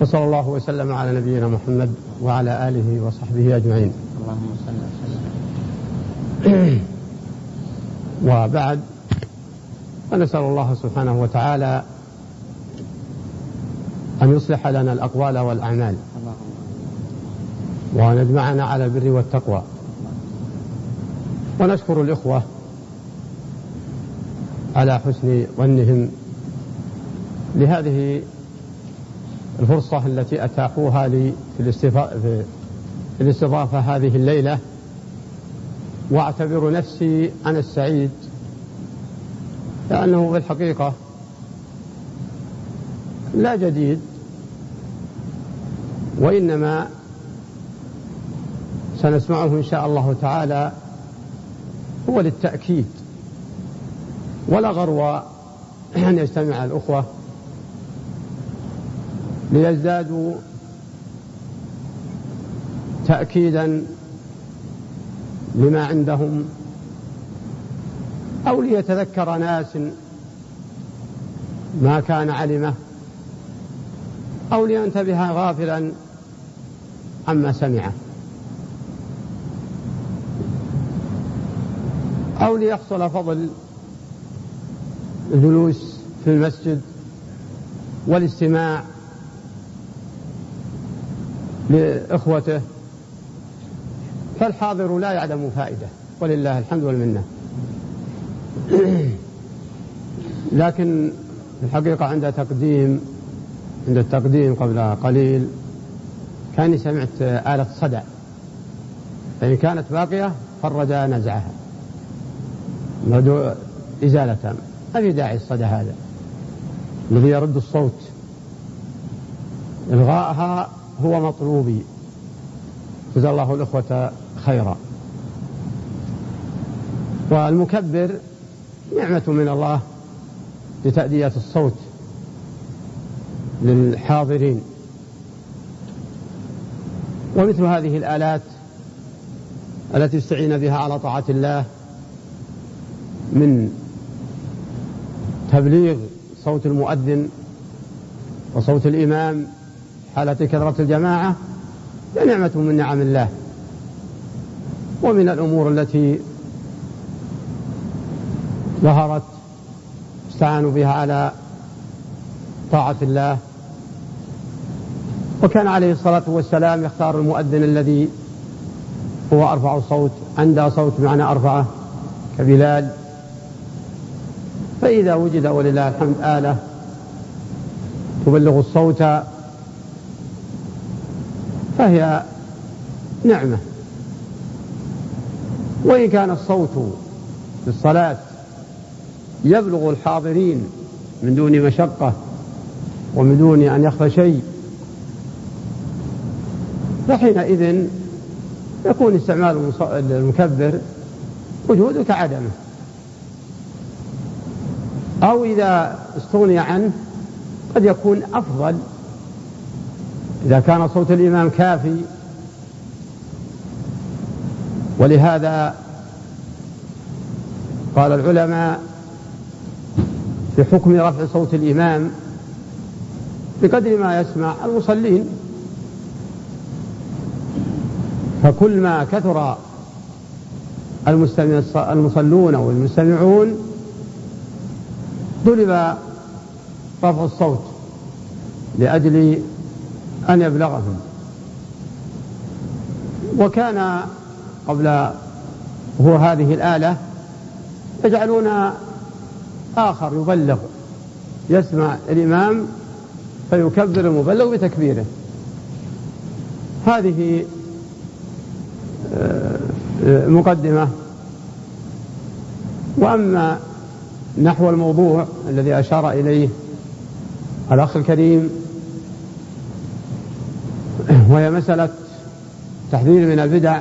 وصلى الله وسلم على نبينا محمد وعلى آله وصحبه أجمعين. اللهم صل وسلم وبعد فنسأل الله سبحانه وتعالى أن يصلح لنا الأقوال والأعمال. وأن يجمعنا على البر والتقوى. ونشكر الإخوة على حسن ظنهم لهذه الفرصة التي أتاحوها لي في الاستفا- في الاستضافة هذه الليلة. وأعتبر نفسي أنا السعيد لأنه في الحقيقة لا جديد وإنما سنسمعه إن شاء الله تعالى هو للتأكيد. ولا غرو أن يجتمع الأخوة ليزدادوا تأكيدا لما عندهم أو ليتذكر ناس ما كان علمه أو لينتبه غافلا عما سمعه أو ليحصل فضل الجلوس في المسجد والاستماع لإخوته فالحاضر لا يعلم فائدة ولله الحمد والمنة. لكن الحقيقة عند تقديم عند التقديم قبل قليل كاني سمعت آلة صدع. فإن كانت باقية فرج نزعها. مدعو إزالة ما في داعي الصدى هذا. الذي يرد الصوت. إلغاءها هو مطلوبي. جزا الله الأخوة خيرا. والمكبر نعمة من الله لتأدية الصوت للحاضرين. ومثل هذه الآلات التي استعين بها على طاعة الله من تبليغ صوت المؤذن وصوت الإمام حالة كثرة الجماعة نعمة من نعم الله. ومن الأمور التي ظهرت استعانوا بها على طاعة الله. وكان عليه الصلاة والسلام يختار المؤذن الذي هو أرفع الصوت عنده صوت معنى أرفعة كبلال. فإذا وجد ولله الحمد آلة تبلغ الصوت فهي نعمة. وإن كان الصوت في الصلاة يبلغ الحاضرين من دون مشقة ومن دون أن يخفى شيء فحينئذ يكون استعمال المكبر وجوده كعدمه. أو إذا استغني عنه قد يكون أفضل إذا كان صوت الإمام كافي. ولهذا قال العلماء في حكم رفع صوت الإمام بقدر ما يسمع المصلين. فكل ما كثر المصلون أو المستمعون طلب رفع الصوت لأجل أن يبلغهم. وكان قبل هو هذه الآلة يجعلون آخر يبلغ يسمع الإمام فيكبر المبلغ بتكبيره. هذه آه، مقدمة. وأما نحو الموضوع الذي أشار إليه الأخ الكريم وهي مسألة تحذير من البدع.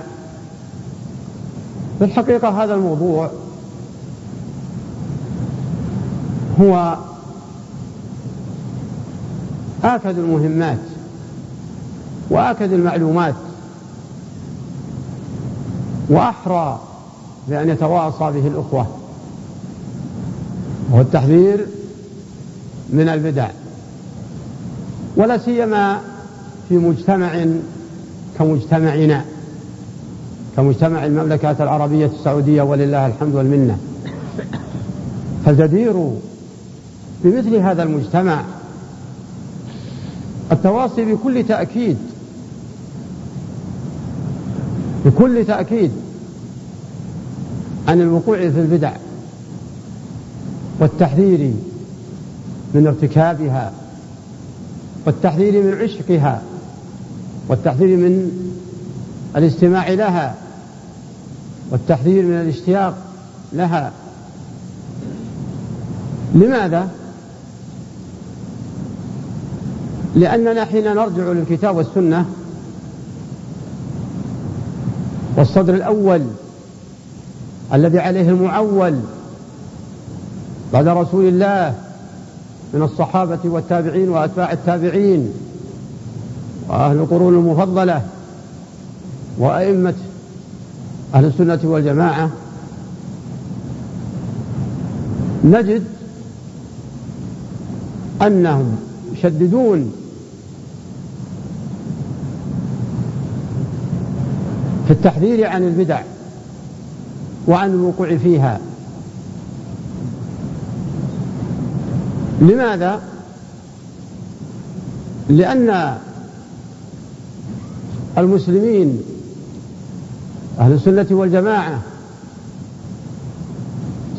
في الحقيقة هذا الموضوع هو آكد المهمات وآكد المعلومات وأحرى بأن يتواصى به الأخوة وهو التحذير من البدع. ولا سيما في مجتمع كمجتمعنا كمجتمع المملكة العربية السعودية ولله الحمد والمنة. فالجدير بمثل هذا المجتمع التواصي بكل تأكيد بكل تأكيد عن الوقوع في البدع والتحذير من ارتكابها والتحذير من عشقها. والتحذير من الاستماع لها والتحذير من الاشتياق لها. لماذا؟ لأننا حين نرجع للكتاب والسنة والصدر الأول الذي عليه المعول بعد رسول الله من الصحابة والتابعين وأتباع التابعين وأهل القرون المفضلة وأئمة أهل السنة والجماعة نجد أنهم يشددون في التحذير عن البدع وعن الوقوع فيها لماذا؟ لأن المسلمين أهل السنة والجماعة.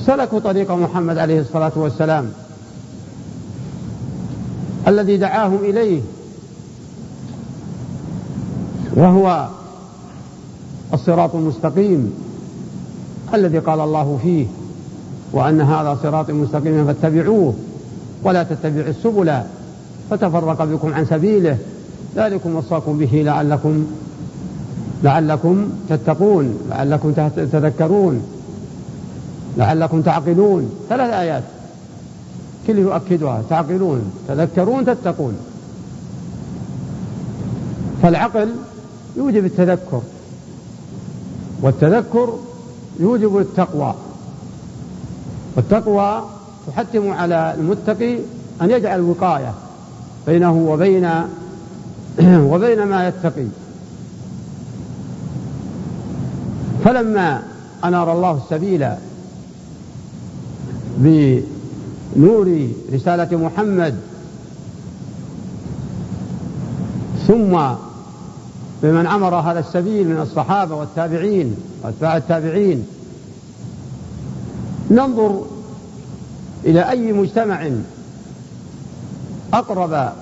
سلكوا طريق محمد عليه الصلاة والسلام الذي دعاهم إليه وهو الصراط المستقيم الذي قال الله فيه وأن هذا صراط مستقيم فاتبعوه ولا تتبعوا السبل فتفرق بكم عن سبيله. ذلكم وصاكم به لعلكم لعلكم تتقون لعلكم تذكرون لعلكم تعقلون. ثلاث آيات كل يؤكدها تعقلون تذكرون تتقون. فالعقل يوجب التذكر والتذكر يوجب التقوى. والتقوى تحتم على المتقي أن يجعل وقاية بينه وبين وبين ما يتقي. فلما أنار الله السبيل بنور رسالة محمد ثم بمن عمر هذا السبيل من الصحابة والتابعين وأتباع التابعين ننظر إلى أي مجتمع أقرب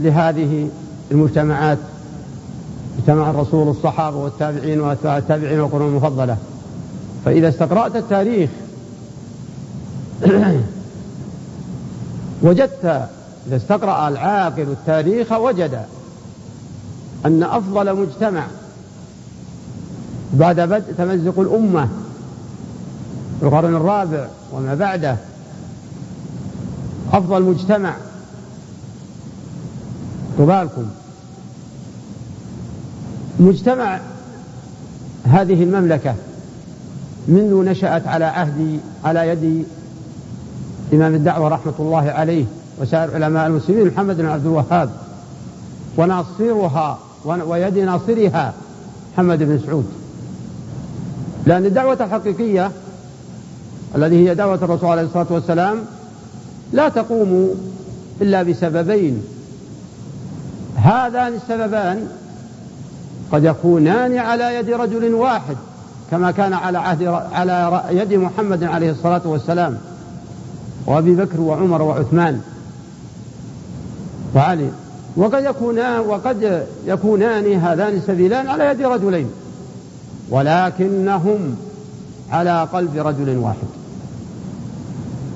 لهذه المجتمعات اجتمع الرسول الصحابة والتابعين وأتباع التابعين والقرون المفضلة. فإذا استقرأت التاريخ وجدت إذا استقرأ العاقل التاريخ وجد أن أفضل مجتمع بعد بدء تمزق الأمة في القرن الرابع وما بعده أفضل مجتمع طبالكم مجتمع هذه المملكة منذ نشأت على عهد على يد إمام الدعوة رحمة الله عليه وسائر علماء المسلمين محمد بن عبد الوهاب وناصرها ويد ناصرها محمد بن سعود. لأن الدعوة الحقيقية التي هي دعوة الرسول عليه الصلاة والسلام لا تقوم إلا بسببين. هذان السببان قد يكونان على يد رجل واحد كما كان على عهد على يد محمد عليه الصلاة والسلام وأبي بكر وعمر وعثمان وعلي. وقد يكونان وقد يكونان هذان السبيلان على يد رجلين ولكنهم على قلب رجل واحد.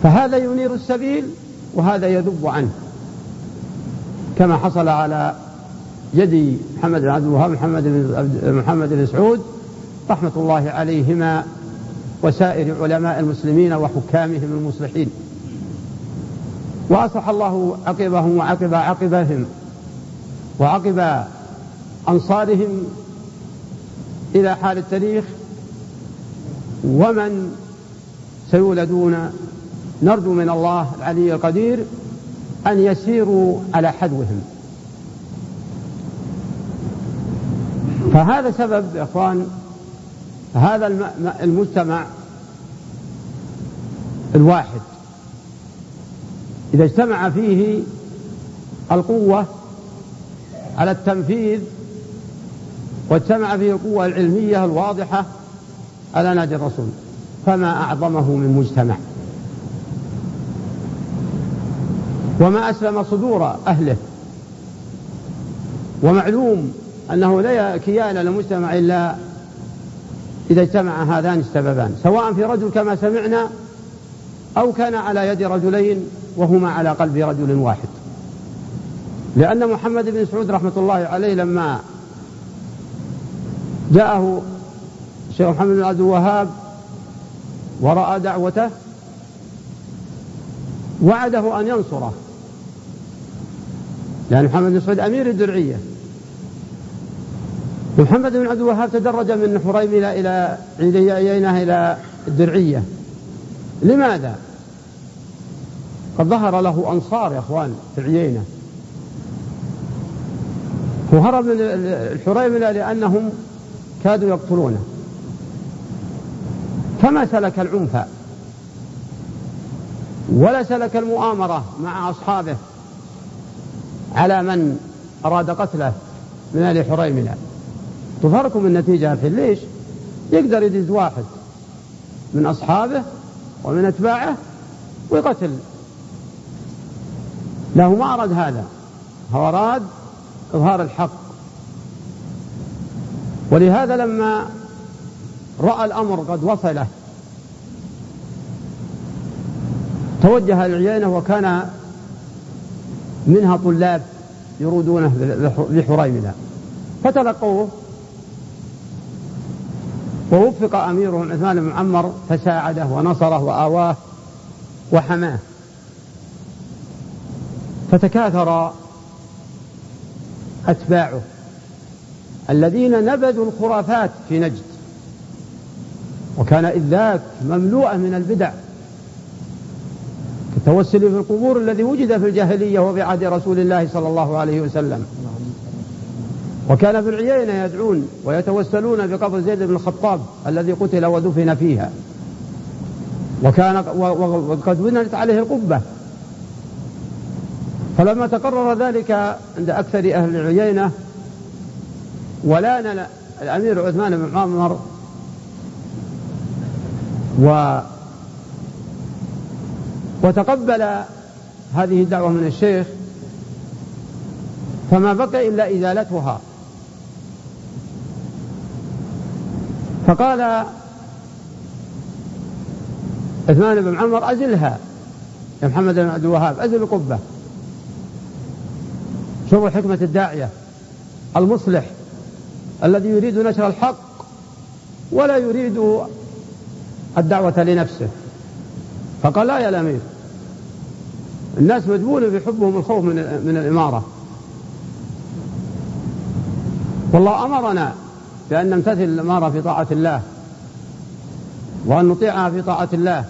فهذا ينير السبيل وهذا يذب عنه. كما حصل على يد محمد بن عبد الوهاب محمد بن محمد بن سعود رحمة الله عليهما وسائر علماء المسلمين وحكامهم المصلحين. وأصلح الله عقبهم وعقب عقبهم وعقب أنصارهم إلى حال التاريخ. ومن سيولدون نرجو من الله العلي القدير أن يسيروا على حدوهم. فهذا سبب يا إخوان هذا المجتمع الواحد. إذا اجتمع فيه القوة على التنفيذ واجتمع فيه القوة العلمية الواضحة على نادي الرسول فما أعظمه من مجتمع. وما أسلم صدور أهله. ومعلوم أنه لا كيان للمجتمع إلا إذا اجتمع هذان السببان سواء في رجل كما سمعنا أو كان على يد رجلين وهما على قلب رجل واحد. لأن محمد بن سعود رحمة الله عليه لما جاءه الشيخ محمد بن عبد الوهاب ورأى دعوته وعده أن ينصره. لأن محمد بن سعود أمير الدرعية. محمد بن عبد الوهاب تدرج من حريملة إلى عيينة إلى الدرعية. لماذا؟ قد ظهر له أنصار يا أخوان في عيينة. وهرب من الحريملة لأنهم كادوا يقتلونه. فما سلك العنف؟ ولا سلك المؤامرة مع أصحابه. على من أراد قتله من أهل حريملة تفركم النتيجة الحين ليش؟ يقدر يدز واحد من أصحابه ومن أتباعه ويقتل. له ما أراد هذا. هو أراد إظهار الحق. ولهذا لما رأى الأمر قد وصله توجه العيينة وكان منها طلاب يرودونه بحريملة فتلقوه. ووفق أميرهم عثمان بن معمر فساعده ونصره وآواه وحماه. فتكاثر أتباعه الذين نبذوا الخرافات في نجد. وكان إذ ذاك مملوءة من البدع. كالتوسل في القبور الذي وجد في الجاهلية وفي عهد رسول الله صلى الله عليه وسلم. وكان في العيينة يدعون ويتوسلون بقبر زيد بن الخطاب الذي قتل ودفن فيها. وكان وقد بنت عليه القبة. فلما تقرر ذلك عند أكثر أهل العيينة ولان الأمير عثمان بن عمر و وتقبل هذه الدعوة من الشيخ فما بقي إلا إزالتها. فقال عثمان بن عمر أزلها. يا محمد بن عبد الوهاب أزل القبة. شوفوا حكمة الداعية المصلح الذي يريد نشر الحق ولا يريد الدعوة لنفسه. فقال لا يا الأمير. الناس مجبولة بحبهم الخوف من, من الإمارة. والله أمرنا بأن نمتثل الإمارة في طاعة الله وأن نطيعها في طاعة الله.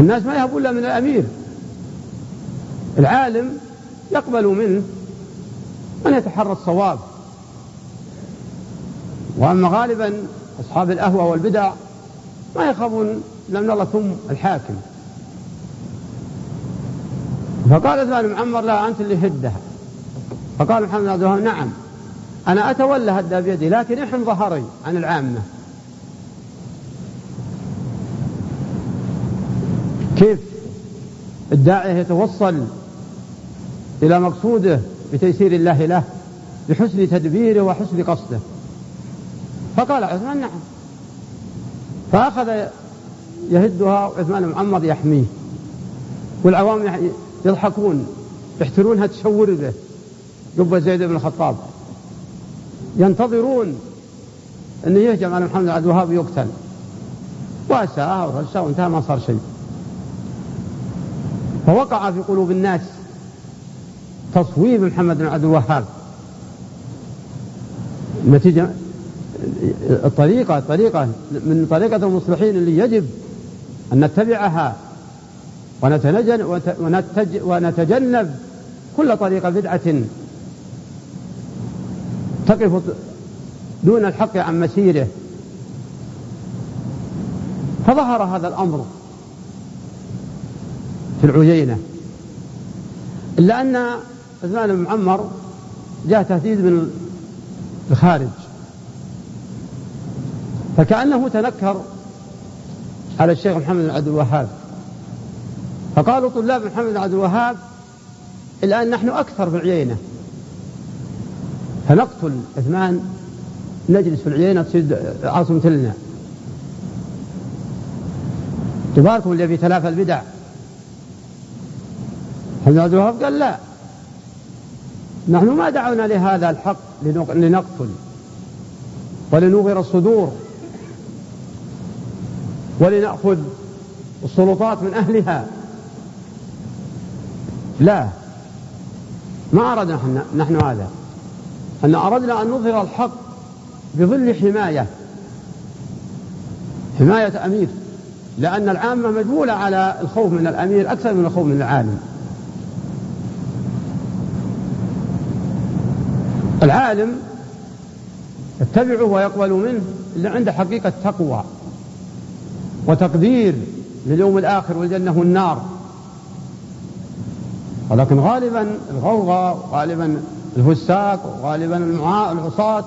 الناس ما يهبون إلا من الأمير. العالم يقبل منه من يتحرى الصواب. وأما غالبا أصحاب الأهوى والبدع ما يخافون لأن الله ثم الحاكم. فقال عثمان معمر لا أنت اللي هدها. فقال محمد عبد الوهاب نعم أنا أتولى هدها بيدي لكن احن ظهري عن العامة. كيف؟ الداعية يتوصل إلى مقصوده بتيسير الله له بحسن تدبيره وحسن قصده. فقال عثمان نعم. فأخذ يهدها وعثمان بن معمر يحميه والعوام يضحكون يحترونها تشور به قبة زيد بن الخطاب. ينتظرون أن يهجم على محمد عبد الوهاب يقتل. وأساء ورسى وانتهى ما صار شيء. فوقع في قلوب الناس تصويب محمد بن عبد الوهاب. نتيجة الطريقة طريقة من طريقة المصلحين اللي يجب أن نتبعها. ونتجنب كل طريقة بدعة تقف دون الحق عن مسيره. فظهر هذا الأمر في العيينة. إلا أن عثمان بن معمر جاء تهديد من الخارج. فكأنه تنكر على الشيخ محمد بن عبد الوهاب. فقالوا طلاب محمد عبد الوهاب الآن نحن أكثر في العيينة. فنقتل عثمان نجلس في العيينة تصير عاصمة لنا تباركم اللي في تلافى البدع. محمد عبد الوهاب قال لا. نحن ما دعونا لهذا الحق لنقتل ولنوغر الصدور ولنأخذ السلطات من أهلها. لا. ما أردنا نحن هذا. أن أردنا أن نظهر الحق بظل حماية. حماية أمير. لأن العامة مجبولة على الخوف من الأمير أكثر من الخوف من العالم. العالم يتبعه ويقبل منه اللي عنده حقيقة تقوى وتقدير لليوم الآخر والجنة والنار. ولكن غالبا الغوغاء غالبا الفساق وغالبا العصاة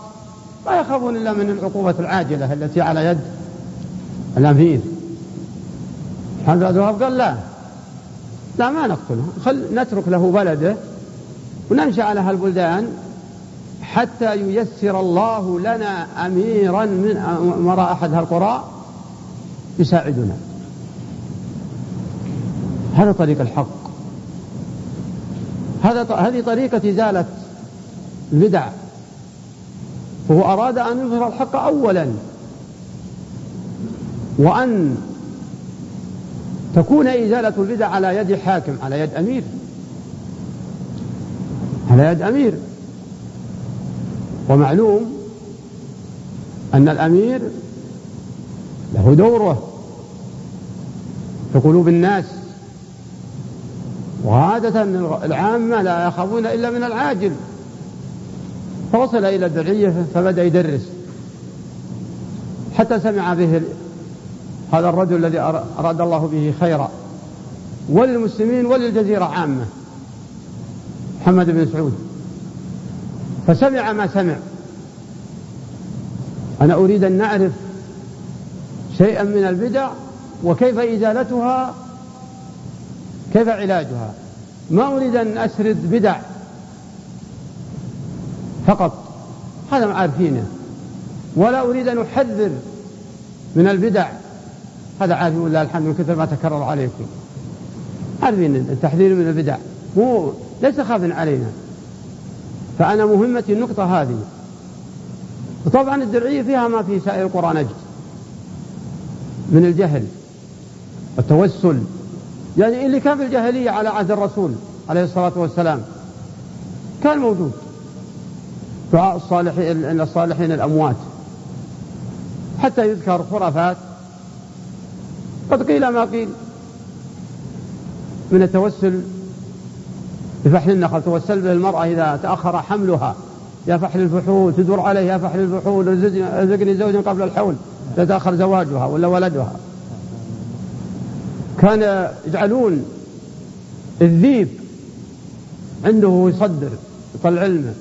ما يخافون إلا من العقوبة العاجلة التي على يد محمد عبد الوهاب قال لا. لا ما نقتله. خل نترك له بلده وننشأ على هالبلدان حتى ييسر الله لنا أميرا من أمراء أحد هالقرى يساعدنا. هذا طريق الحق. هذا هذه طريقة إزالة البدع. فهو أراد أن يظهر الحق أولا. وأن تكون إزالة البدع على يد حاكم على يد أمير. على يد أمير. ومعلوم أن الأمير له دوره. في قلوب الناس وعادة العامة لا يخافون إلا من العاجل. فوصل إلى الدرعية فبدأ يدرس. حتى سمع به هذا الرجل الذي أراد الله به خيرا. وللمسلمين وللجزيرة عامة. محمد بن سعود. فسمع ما سمع. أنا أريد أن نعرف شيئا من البدع وكيف إزالتها كيف علاجها؟ ما أريد أن أسرد بدع فقط. هذا ما عارفينه. ولا أريد أن أحذر من البدع. هذا عارف ولله الحمد من كثر ما تكرر عليكم. عارفين التحذير من البدع. مو ليس خاف علينا. فأنا مهمتي النقطة هذه. وطبعا الدرعية فيها ما في سائر القرى نجد من الجهل والتوسل. يعني اللي كان في الجاهلية على عهد الرسول عليه الصلاة والسلام كان موجود. دعاء الصالحين الصالحين الأموات. حتى يذكر خرافات. قد قيل ما قيل. من التوسل بفحل النخل. توسل به المرأة إذا تأخر حملها. يا فحل الفحول تدور عليه يا فحل الفحول ارزقني زوجا قبل الحول. تتأخر زواجها ولا ولدها. كان يجعلون الذيب عنده يصدر يطلع علمه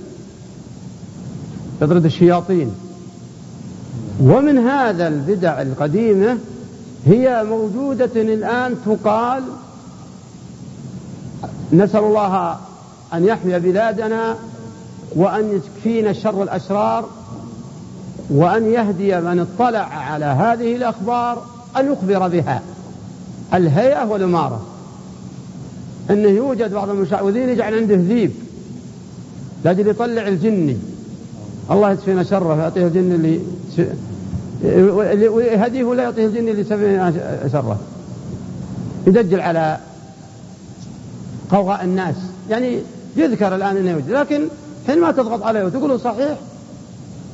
يطرد الشياطين. ومن هذا البدع القديمة هي موجودة الآن تقال نسأل الله أن يحمي بلادنا وأن يكفينا شر الأشرار وأن يهدي من اطلع على هذه الأخبار أن يخبر بها. الهيئة والإمارة. أنه يوجد بعض المشعوذين يجعل عنده ذيب. لاجل يطلع الجني الله يكفينا شره ويعطيه الجن اللي ويهديه ولا يعطيه الجن اللي يسميه شره. يدجل على قوغاء الناس. يعني يذكر الآن أنه يوجد. لكن حينما تضغط عليه وتقول صحيح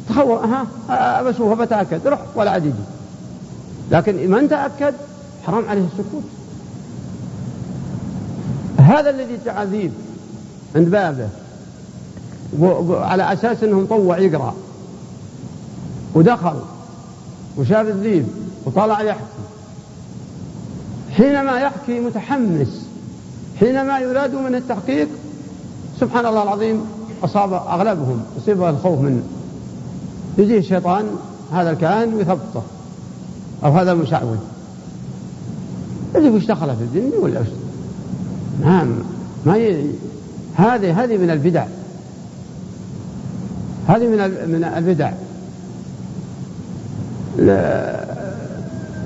تخوف ها بشوفه بتأكد روح ولا عاد يجي. لكن من تأكد حرام عليه السكوت. هذا الذي تعذيب عند بابه. على أساس أنهم طوع يقرأ ودخل. وشاف الذيب. وطلع يحكي. حينما يحكي متحمس. حينما يراد من التحقيق سبحان الله العظيم أصاب أغلبهم. أصيب الخوف من يجيه الشيطان هذا الكائن ويثبطه. أو هذا المشعوذ. اللي وش دخله في الجن ولا وش؟ نعم. ما ي... هذه هذه من البدع. هذه من من البدع.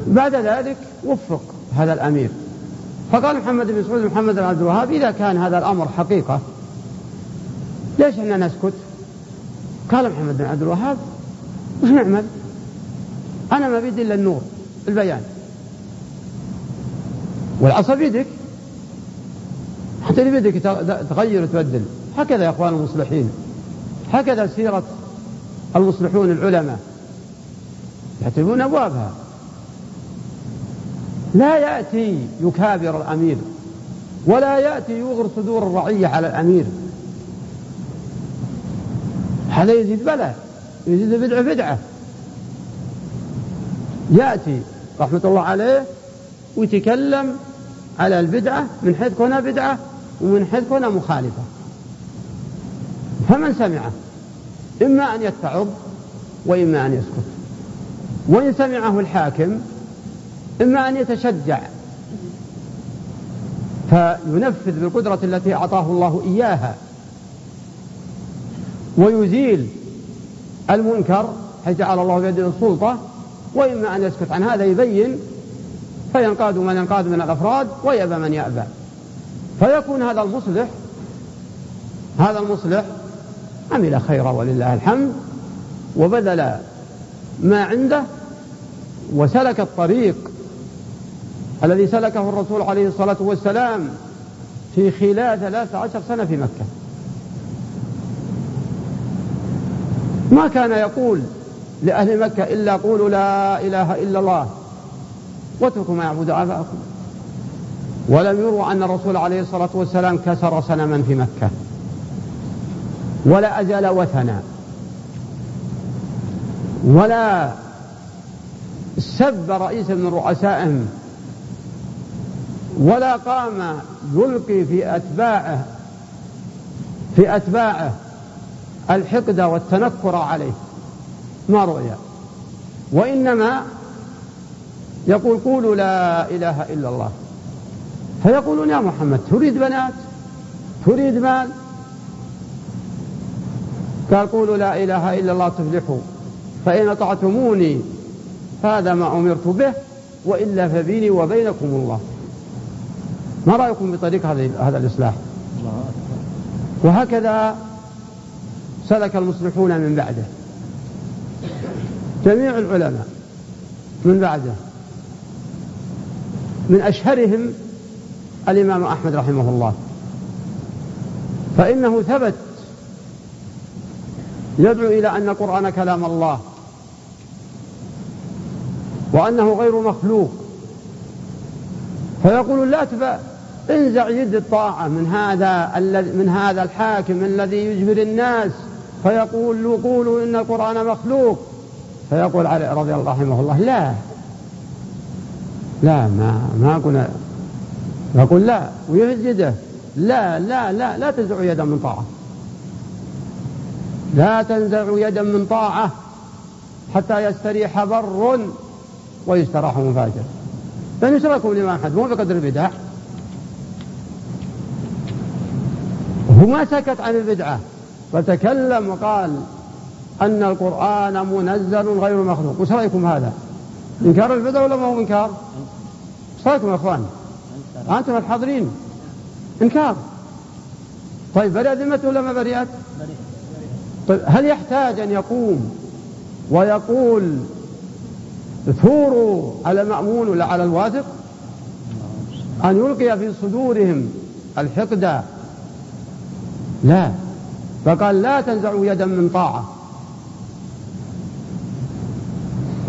بعد ذلك وفق هذا الأمير. فقال محمد بن سعود محمد بن عبد الوهاب إذا كان هذا الأمر حقيقة ليش إحنا نسكت؟ قال محمد بن عبد الوهاب وش نعمل؟ أنا ما بيدي إلا النور البيان. والعصا بيدك حتى اللي بيدك تغير وتبدل. هكذا يا إخوان المصلحين. هكذا سيرة المصلحون العلماء. يعتبرون أبوابها. لا يأتي يكابر الأمير ولا يأتي يغر صدور الرعية على الأمير. هذا يزيد بلاء يزيد بدعه بدعة. يأتي رحمة الله عليه ويتكلم على البدعة من حيث كونها بدعة ومن حيث كونها مخالفة. فمن سمعه؟ إما أن يتعظ وإما أن يسكت. وإن سمعه الحاكم إما أن يتشجع. فينفذ بالقدرة التي أعطاه الله إياها. ويزيل المنكر حيث جعل الله بيده السلطة وإما أن يسكت. عن هذا يبين فينقاد من ينقاد من الأفراد ويأبى من يأبى. فيكون هذا المصلح هذا المصلح عمل خيرا ولله الحمد وبذل ما عنده وسلك الطريق الذي سلكه الرسول عليه الصلاة والسلام في خلال ثلاث عشر سنة في مكة. ما كان يقول لأهل مكة إلا قولوا لا إله إلا الله. واتركوا ما يعبد آباءكم. ولم يروا أن الرسول عليه الصلاة والسلام كسر سنما في مكة. ولا أزال وثنا. ولا سب رئيسا من رؤسائهم. ولا قام يلقي في أتباعه في أتباعه الحقد والتنكر عليه. ما رؤيا. وإنما يقول قولوا لا إله إلا الله. فيقولون يا محمد تريد بنات؟ تريد مال؟ قال قولوا لا إله إلا الله تفلحوا. فإن أطعتموني هذا ما أمرت به وإلا فبيني وبينكم الله. ما رأيكم بطريق هذا الإصلاح؟ وهكذا سلك المصلحون من بعده. جميع العلماء من بعده. من أشهرهم الإمام أحمد رحمه الله. فإنه ثبت يدعو إلى أن القرآن كلام الله وأنه غير مخلوق. فيقول لا تبا انزع يد الطاعة من هذا من هذا الحاكم الذي يجبر الناس. فيقول قولوا إن القرآن مخلوق. فيقول علي رضي الله عنه الله لا. لا ما ما قلنا يقول لا ويهز لا لا لا لا تنزع يدا من طاعة. لا تنزع يدا من طاعة حتى يستريح بر ويستراح فاجر الإمام أحد مو بقدر البدع. هو ما سكت عن البدعة. فتكلم وقال أن القرآن منزل غير مخلوق. وش رأيكم هذا؟ إنكار البدع ولا ما هو إنكار رايكم يا إخوان؟ أنتم الحاضرين إنكار طيب برئت ذمته ولا ما برئت؟ طيب هل يحتاج أن يقوم ويقول ثوروا على المأمون ولا على الواثق؟ أن يلقي في صدورهم الحقد لا فقال لا تنزعوا يدا من طاعة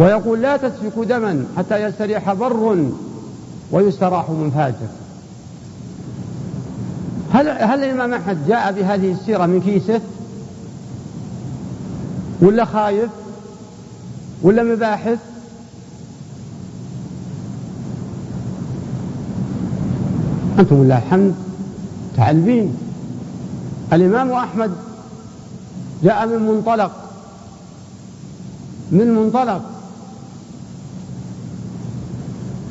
ويقول لا تسفكوا دما حتى يستريح بر ويستراح من فاجر هل هل الإمام أحمد جاء بهذه السيرة من كيسه؟ ولا خايف؟ ولا مباحث؟ أنتم لله الحمد تعلمين. الإمام أحمد جاء من منطلق من منطلق.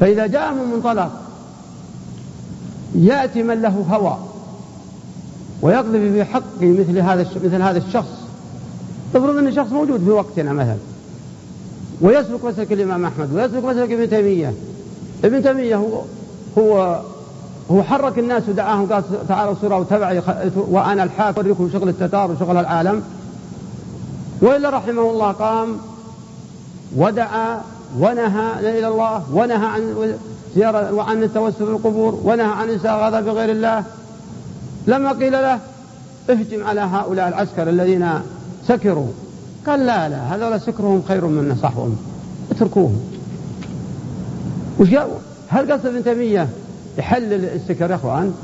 فإذا جاء من منطلق يأتي من له هوى ويقذف في حق مثل هذا مثل هذا الشخص. افرض أن شخص موجود في وقتنا مثلا ويسلك مسلك الإمام أحمد ويسلك مسلك ابن تيمية. ابن تيمية هو هو هو حرك الناس ودعاهم قال تعالوا صورة وتبعي وأنا الحاكم أوريكم شغل التتار وشغل العالم. وإلا رحمه الله قام ودعا ونهى إلى الله ونهى عن زيارة وعن التوسل في القبور ونهى عن الاستغاثة بغير الله. لما قيل له اهجم على هؤلاء العسكر الذين سكروا. قال لا لا هذول سكرهم خير من نصحهم. اتركوهم. وش هل قصد ابن تيمية يحلل السكر يا إخوان؟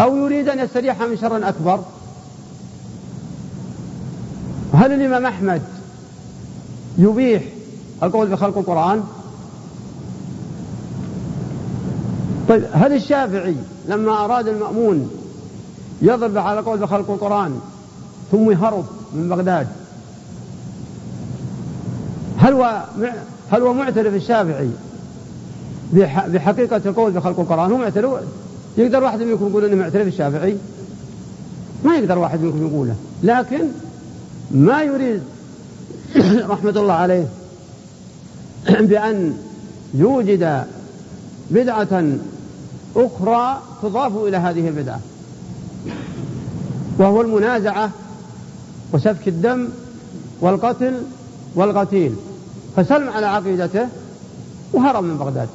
أو يريد أن يستريح من شر أكبر؟ هل الإمام أحمد يبيح القول بخلق القرآن؟ طيب هل الشافعي لما أراد المأمون يضرب على قول بخلق القرآن ثم يهرب من بغداد هل هو هل هو معترف الشافعي بحقيقة القول بخلق القرآن؟ هو معترف يقدر واحد منكم يقول إنه معترف الشافعي؟ ما يقدر واحد منكم يقوله لكن ما يريد رحمة الله عليه بأن يوجد بدعة أخرى تضاف إلى هذه البدعة وهو المنازعة وسفك الدم والقتل والقتيل فسلم على عقيدته وهرب من بغداد.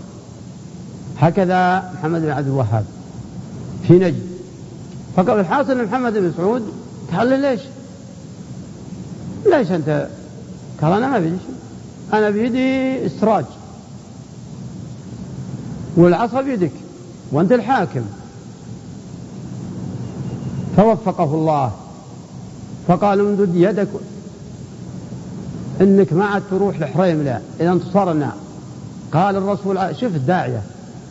هكذا محمد بن عبد الوهاب في نجد فقال الحاصل محمد بن سعود قال ليش؟ ليش أنت؟ قال أنا ما بيدي شيء أنا بيدي استراج والعصا بيدك وأنت الحاكم. فوفقه الله. فقال امدد يدك إنك ما عاد تروح لحريم لا إذا انتصرنا. قال الرسول شوف الداعية.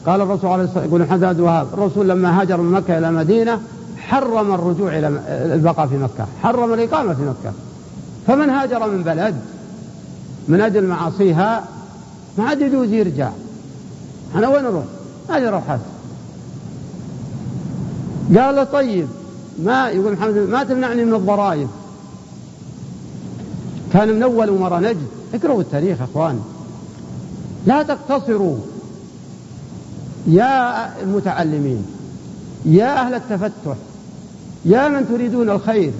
قال الرسول عليه الصلاة يقول محمد بن وهاب الرسول لما هاجر من مكة إلى المدينة حرم الرجوع إلى البقاء في مكة حرم الإقامة في مكة. فمن هاجر من بلد من أجل معاصيها ما عاد يجوز يرجع. أنا وين أروح؟ هذه روحات قال له طيب ما يقول محمد ما تمنعني من الضرائب. كان من أول أمراء نجد. اقرأوا التاريخ أخوان لا تقتصروا. يا المتعلمين يا أهل التفتح يا من تريدون الخير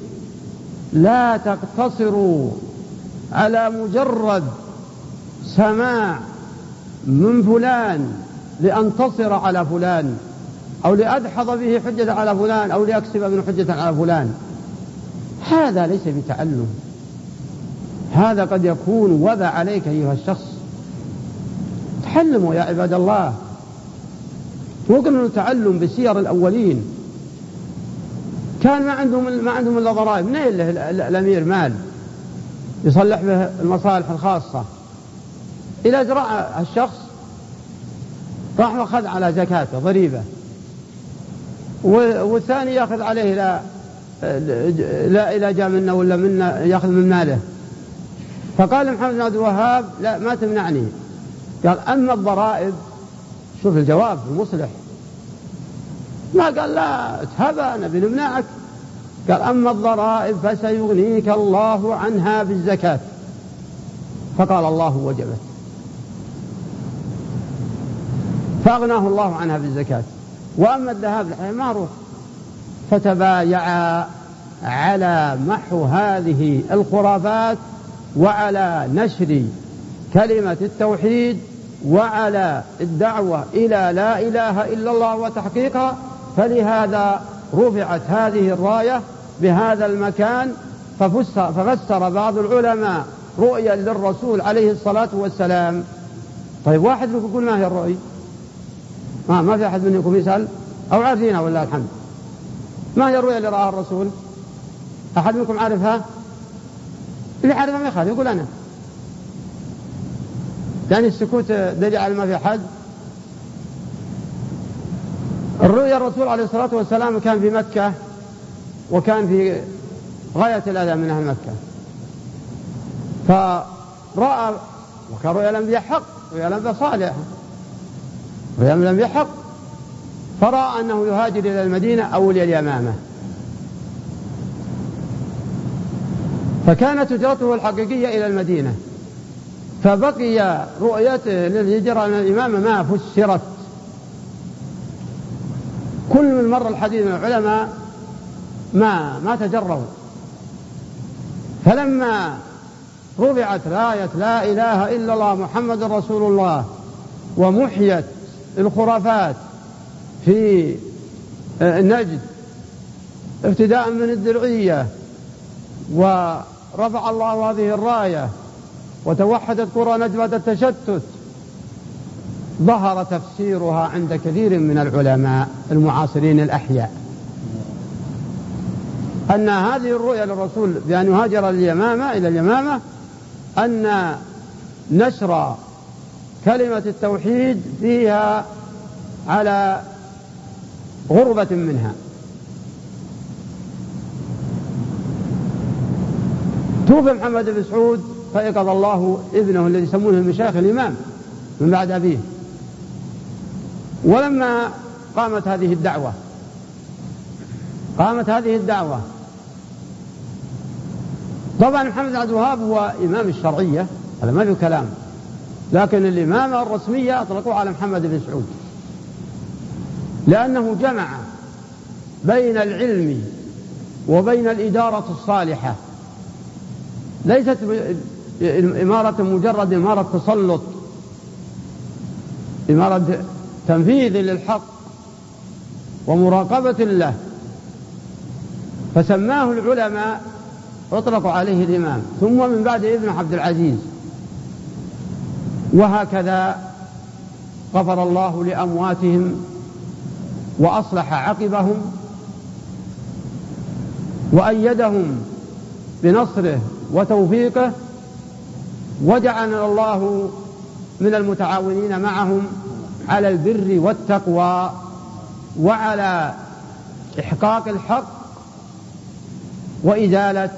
لا تقتصروا. على مجرد سماع من فلان لأنتصر على فلان أو لأدحض به حجة على فلان أو لأكسب من حجة على فلان. هذا ليس بتعلم هذا قد يكون وبى عليك أيها الشخص. تعلموا يا عباد الله. وقلنا نتعلم بسير الأولين. كان ما عندهم ما عندهم إلا ضرائب. منين الأمير مال؟ يصلح به المصالح الخاصة. إلى اجراء الشخص راح وأخذ على زكاته ضريبه والثاني يأخذ عليه لا لا إذا جاء منا ولا منا يأخذ من ماله. فقال محمد بن عبد الوهاب لا ما تمنعني. قال أما الضرائب شوف الجواب المصلح. ما قال لا تهبى نبي نمنعك قال أما الضرائب فسيغنيك الله عنها بالزكاة. فقال الله وجبت. فأغناه الله عنها بالزكاة. وأما الذهاب روح. فتبايعا على محو هذه الخرافات وعلى نشر كلمة التوحيد وعلى الدعوة إلى لا إله إلا الله وتحقيقها. فلهذا رفعت هذه الراية بهذا المكان ففسر, ففسر بعض العلماء رؤيا للرسول عليه الصلاة والسلام. طيب واحد منكم يقول ما هي الرؤيا؟ ما ما في أحد منكم يسأل؟ أو عارفينها ولله الحمد. ما هي الرؤيا اللي رآها الرسول؟ أحد منكم عارفها؟ اللي عارفه ما يخالف يقول أنا. يعني السكوت دليل على ما في حد الرؤيا الرسول عليه الصلاة والسلام كان في مكة. وكان في غاية الأذى من أهل مكة. فرأى وكان رؤيا الأنبياء حق رؤيا الأنبياء صالح رؤيا الأنبياء حق. فرأى أنه يهاجر إلى المدينة أو إلى اليمامة. فكانت هجرته الحقيقية إلى المدينة. فبقي رؤيته للهجرة الإمامة ما فسرت. كل من مر الحديث من العلماء ما ما تجروا فلما رفعت راية لا إله إلا الله محمد رسول الله ومحيت الخرافات في نجد ابتداء من الدرعية ورفع الله هذه الراية وتوحدت قرى نجوة التشتت. ظهر تفسيرها عند كثير من العلماء المعاصرين الأحياء. أن هذه الرؤيا للرسول بأن يهاجر اليمامة إلى اليمامة أن نشر كلمة التوحيد فيها على غربة منها. توفي محمد بن سعود فيقظ الله ابنه الذي يسمونه المشايخ الإمام من بعد أبيه. ولما قامت هذه الدعوة قامت هذه الدعوة طبعا محمد عبد الوهاب هو إمام الشرعية هذا ما في كلام. لكن الإمامة الرسمية أطلقوه على محمد بن سعود. لأنه جمع بين العلم وبين الإدارة الصالحة. ليست إمارة مجرد إمارة تسلط إمارة تنفيذ للحق ومراقبة له. فسماه العلماء أطلقوا عليه الإمام. ثم من بعد ابن عبد العزيز. وهكذا غفر الله لأمواتهم وأصلح عقبهم وأيدهم بنصره وتوفيقه وجعلنا الله من المتعاونين معهم على البر والتقوى وعلى إحقاق الحق وإزالة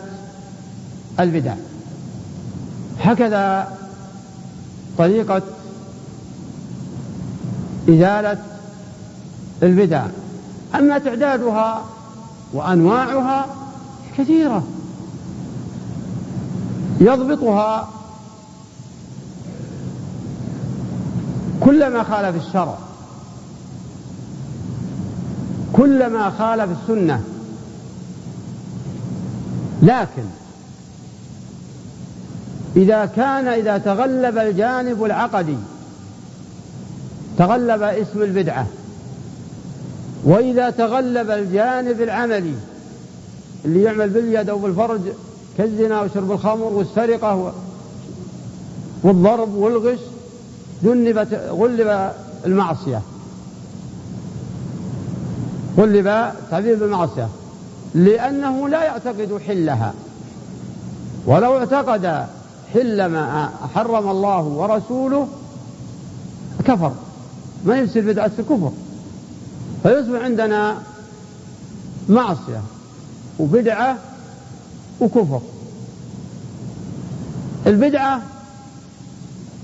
البدع. هكذا طريقة إزالة البدع. أما تعدادها وأنواعها كثيرة. يضبطها كلما خالف الشرع. كلما خالف السنة. لكن إذا كان إذا تغلب الجانب العقدي تغلب اسم البدعة وإذا تغلب الجانب العملي اللي يعمل باليد أو بالفرج كالزنا وشرب الخمر والسرقة والضرب والغش جنبت غلب المعصية. غلب تعبير بالمعصية لأنه لا يعتقد حلها. ولو اعتقد حل ما حرم الله ورسوله كفر. ما يصير بدعة الكفر. فيصبح عندنا معصية وبدعة وكفر. البدعة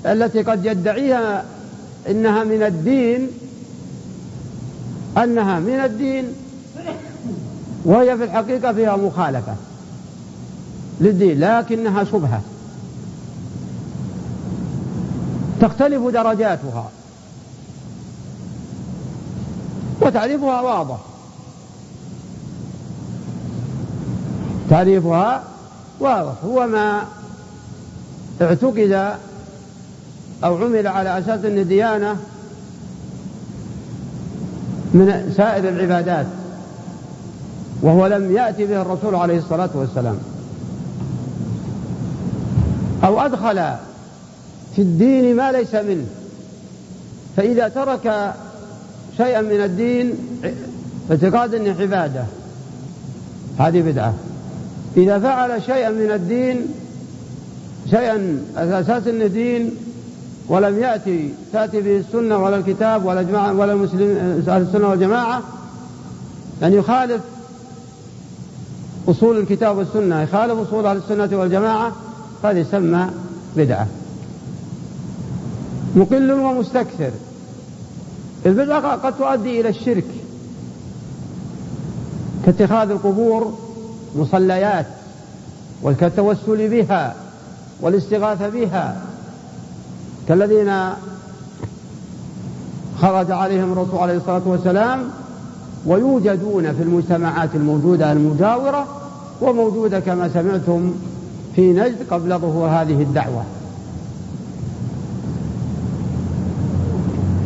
التي قد يدعيها إنها من الدين أنها من الدين وهي في الحقيقة فيها مخالفة للدين لكنها شبهة. تختلف درجاتها. وتعريفها واضح. تعريفها واضح. هو ما اعتقد أو عمل على أساس أن الديانة من سائر العبادات وهو لم يأتي به الرسول عليه الصلاة والسلام. أو أدخل في الدين ما ليس منه. فإذا ترك شيئا من الدين اعتقاد إنه عبادة. هذه بدعة. إذا فعل شيئا من الدين شيئا أساس أنه دين ولم يأتي تأتي به السنة ولا الكتاب ولا جماعة ولا المسلم أهل السنة والجماعة أن يخالف أصول الكتاب والسنة. يخالف أصول أهل السنة والجماعة هذا يسمى بدعة. مقل ومستكثر. البدعة قد تؤدي إلى الشرك. كاتخاذ القبور مصليات والتوسل بها والاستغاثة بها. كالذين خرج عليهم الرسول عليه الصلاة والسلام ويوجدون في المجتمعات الموجودة المجاورة وموجودة كما سمعتم في نجد قبل ظهور هذه الدعوة.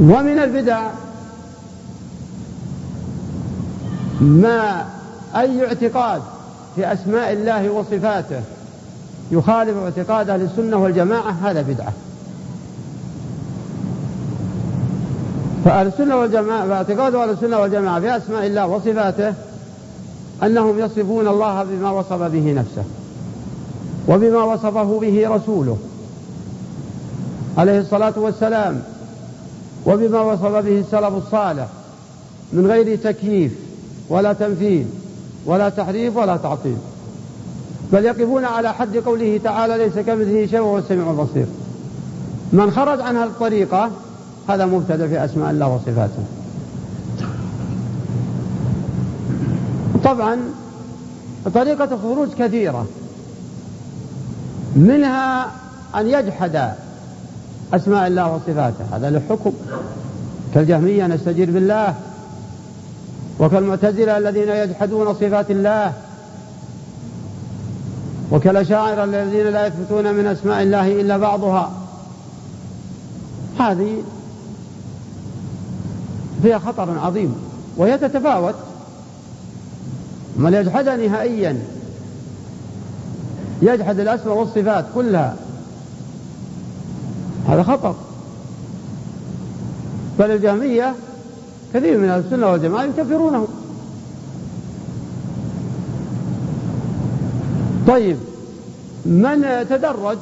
ومن البدع ما أي اعتقاد في أسماء الله وصفاته يخالف اعتقاد أهل السنة والجماعة هذا بدعة. فأهل السنة والجماعة فاعتقاد أهل السنة والجماعة في أسماء الله وصفاته أنهم يصفون الله بما وصف به نفسه وبما وصفه به رسوله. عليه الصلاة والسلام وبما وصف به السلف الصالح من غير تكييف ولا تمثيل ولا تحريف ولا تعطيل. بل يقفون على حد قوله تعالى ليس كمثله شيء وهو السميع البصير. من خرج عن هذه الطريقة هذا مبتدأ في أسماء الله وصفاته. طبعا طريقة الخروج كثيرة. منها أن يجحد أسماء الله وصفاته. هذا له حكم. كالجهمية نستجير بالله وكالمعتزلة الذين يجحدون صفات الله وكالأشاعرة الذين لا يثبتون من أسماء الله إلا بعضها. هذه فيها خطر عظيم وهي تتفاوت. من يجحدها نهائيا يجحد الأسماء والصفات كلها. هذا خطر بل الجهمية كثير من أهل السنة والجماعة يكفرونهم طيب من تدرج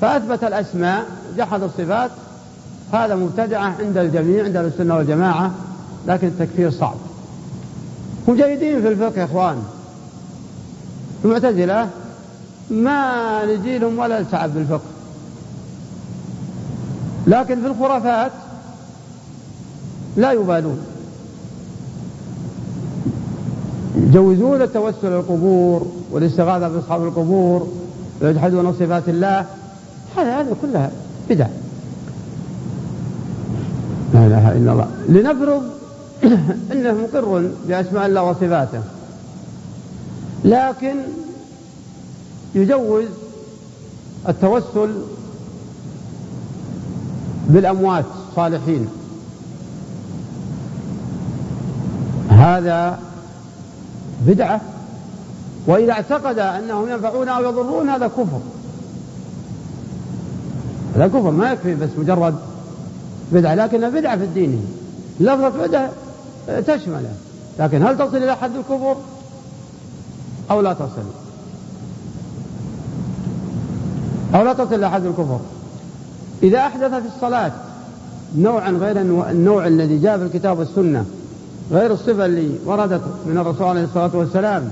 فأثبت الأسماء جحد الصفات هذا مبتدعة عند الجميع عند السنة والجماعة لكن التكفير صعب. هم جيدين في الفقه يا إخوان المعتزلة ما نجي لهم ولا نتعب بالفقه. لكن في الخرافات لا يبالون. يجوزون التوسل القبور والاستغاثة بأصحاب القبور ويجحدون صفات الله. هذا هذا كلها بدع. لا إله إلا الله. لنفرض أنه مقر بأسماء الله وصفاته. لكن يجوز التوسل بالأموات الصالحين هذا بدعة وإذا اعتقد أنهم ينفعون أو يضرون هذا كفر. هذا كفر ما يكفي بس مجرد بدعة لكنها بدعة في الدين. لفظة بدعة تشمله لكن هل تصل إلى حد الكفر؟ أو لا تصل؟ أو لا تصل إلى حد الكفر؟ إذا أحدث في الصلاة نوعا غير النوع الذي جاء في الكتاب والسنة غير الصفة اللي وردت من الرسول عليه الصلاة والسلام.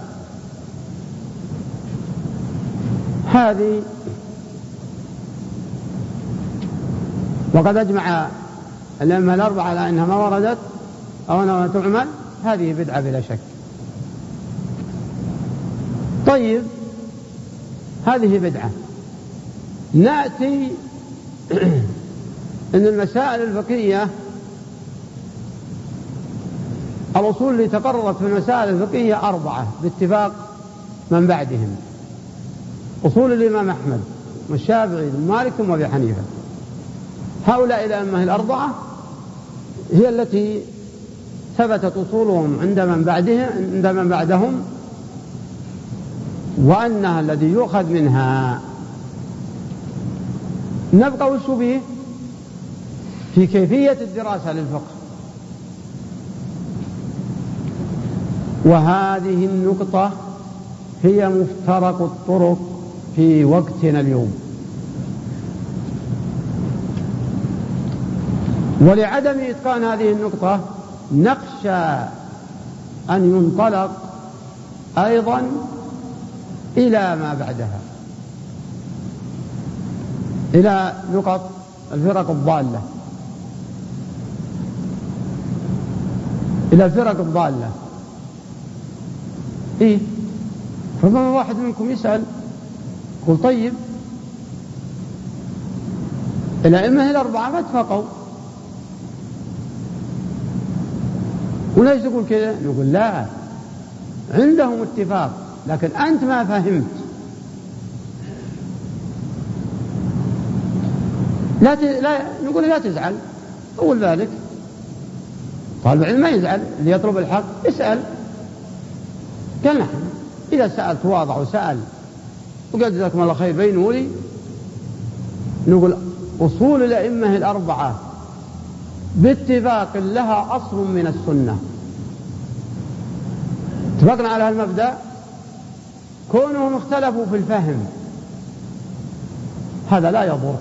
هذه وقد أجمع الأئمة الأربعة على أنها ما وردت أو أنها تعمل هذه بدعة بلا شك. طيب هذه بدعة. نأتي أن المسائل الفقهية الأصول اللي تقررت في المسائل الفقهية أربعة باتفاق من بعدهم. أصول الإمام أحمد والشافعي ومالك أبي حنيفة. هؤلاء الأئمة الأربعة هي التي ثبتت أصولهم عند من بعدهم عند من بعدهم وأنها الذي يؤخذ منها نبقى وش به في كيفية الدراسة للفقه. وهذه النقطة هي مفترق الطرق في وقتنا اليوم. ولعدم إتقان هذه النقطة نخشى أن ينطلق أيضا إلى ما بعدها. إلى نقط الفرق الضالة. إلى الفرق الضالة. إيه؟ ربما واحد منكم يسأل؟ يقول طيب. الأئمة الأربعة ما اتفقوا. وليش تقول كذا؟ نقول لا. عندهم اتفاق لكن أنت ما فهمت. لا, ت... لا نقول لا تزعل. أقول ذلك طالب العلم ما يزعل اللي يطلب الحق اسأل قال نحن إذا سأل تواضع وسأل. وقال جزاكم الله خير. بينوا لي. نقول أصول الأئمة الأربعة باتفاق لها أصل من السنة. اتفقنا على المبدأ كونهم اختلفوا في الفهم. هذا لا يضر.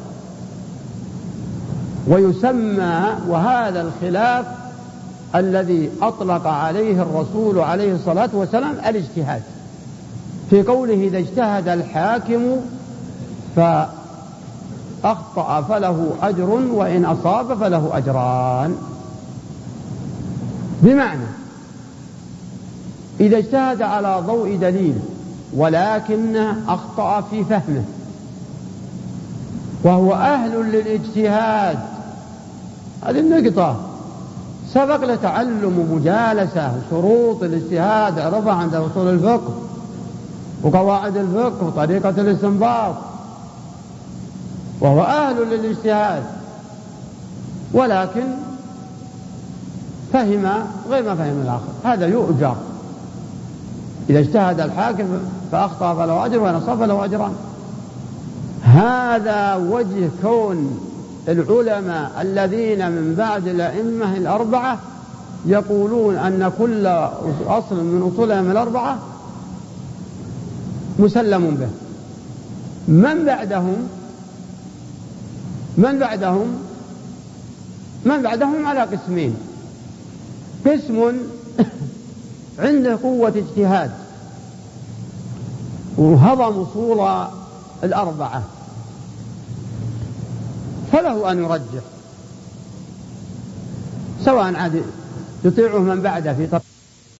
ويسمى وهذا الخلاف الذي أطلق عليه الرسول عليه الصلاة والسلام الاجتهاد. في قوله إذا اجتهد الحاكم فأخطأ فله أجر وإن أصاب فله أجران. بمعنى إذا اجتهد على ضوء دليل ولكن أخطأ في فهمه وهو أهل للاجتهاد هذه النقطة. سبق له تعلم ومجالسة شروط الاجتهاد عرفها عند أصول الفقه وقواعد الفقه وطريقة الاستنباط. وهو أهل للاجتهاد. ولكن فهم غير ما فهم الآخر. هذا يؤجر. إذا اجتهد الحاكم فأخطأ فله أجر وإن أصاب فله أجران. هذا وجه كون العلماء الذين من بعد الأئمة الأربعة يقولون أن كل أصل من أصولهم الأربعة مسلم به. من بعدهم؟ من بعدهم؟ من بعدهم على قسمين. قسم عنده قوة اجتهاد وهضم أصول الأربعة. فله أن يرجح. سواء عاد يطيعه من بعده في طريق